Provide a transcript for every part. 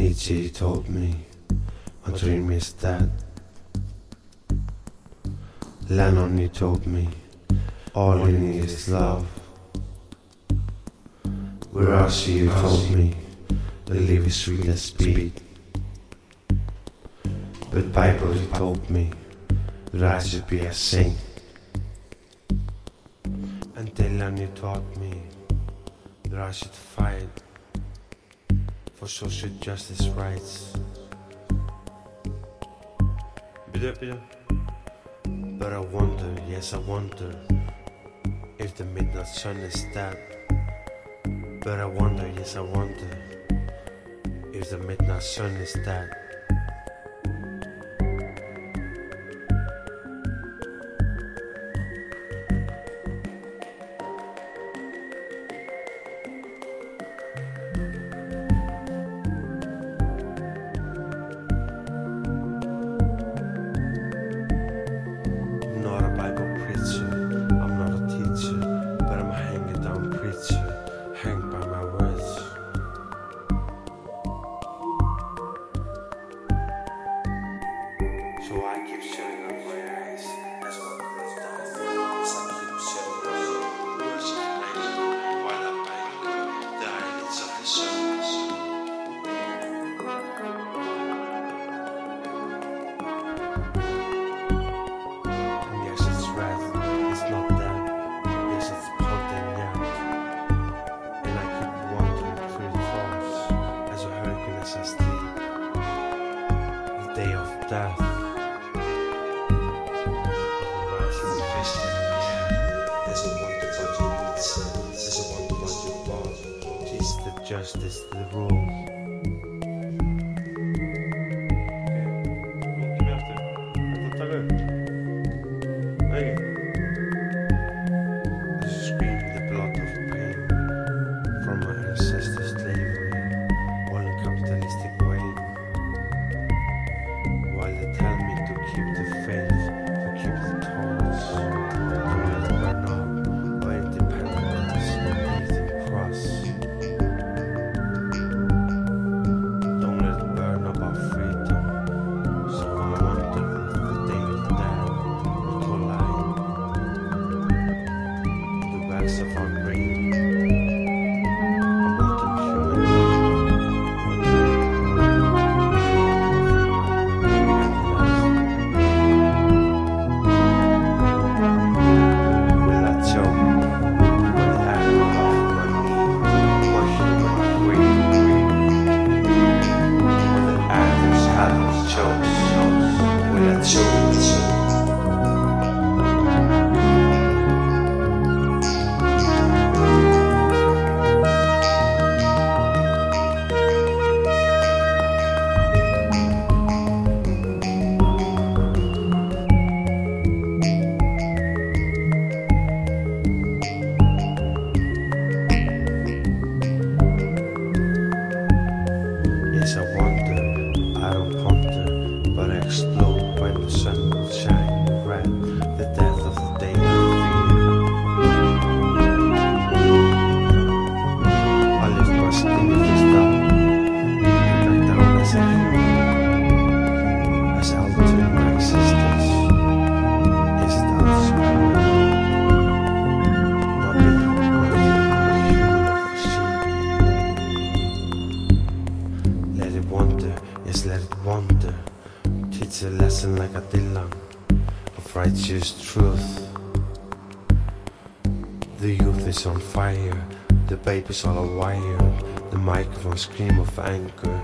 Nietzsche told me a dream is dead. Lennon he told me all you need is love. Whereas you told me the live is sweet as speed. But Bible he told me that I should be a saint. And Dylan he taught me that I should fight for social justice rights. Bitte, bitte. But I wonder, yes I wonder, if the midnight sun is dead. But I wonder, yes I wonder, if the midnight sun is dead. Keep shutting up my eyes as one goes down. Justice, the rule. Of truth. The youth is on fire, the baby's all a wire. The microphone scream of anger.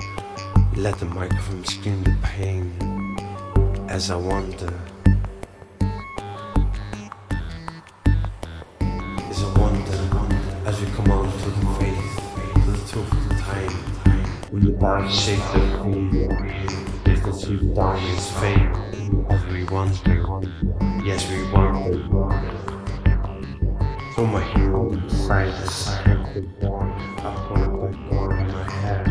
Let the microphone scream the pain as I wonder. Is a wonder as we come on to the faith, to the truth of the time. When the dark shake the room, if the sweet down is fame, as we wonder, yes we wonder. So my hero inside the second born, I pull it back on in my head,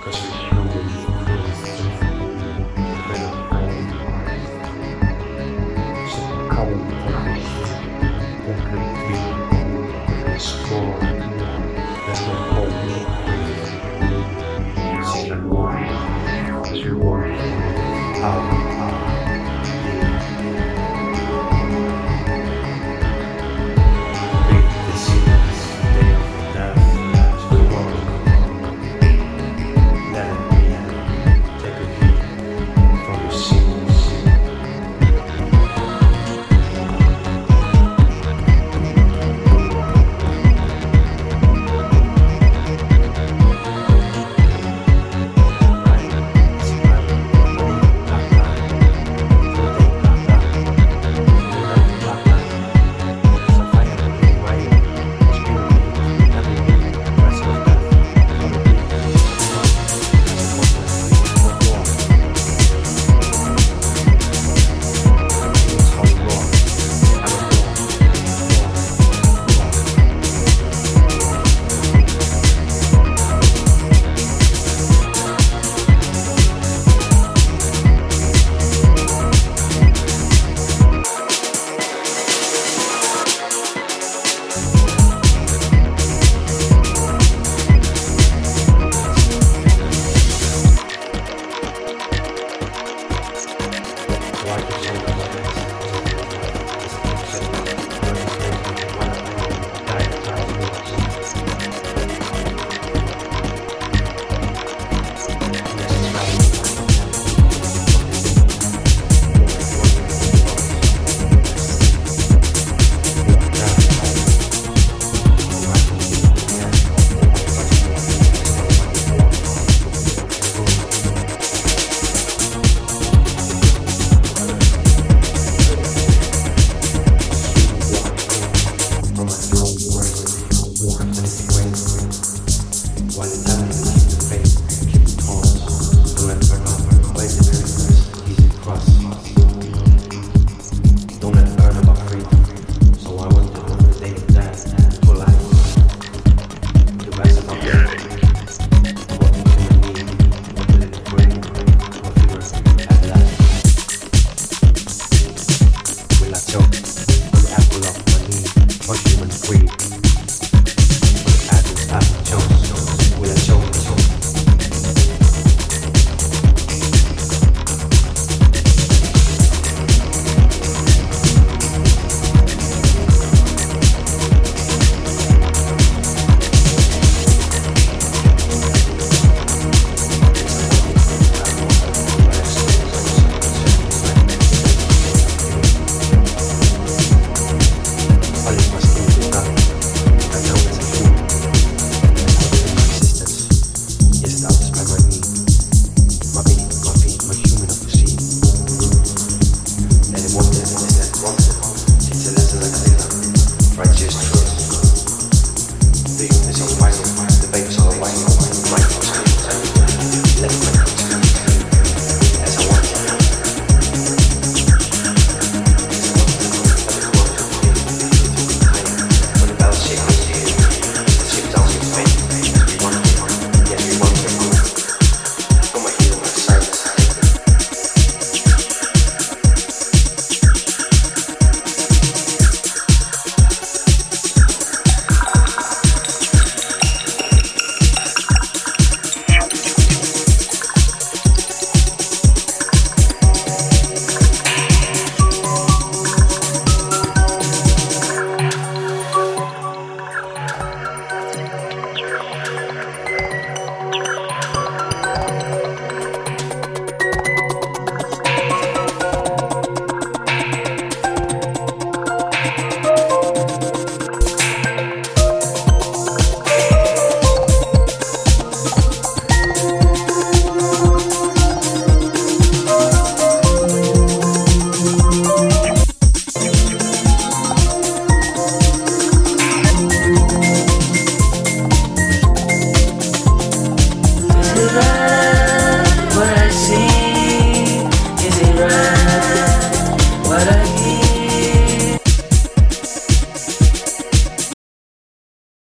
cause we humans bit of pain. So come and take it, there could be a score, there's no hope. walk, as we walk out like a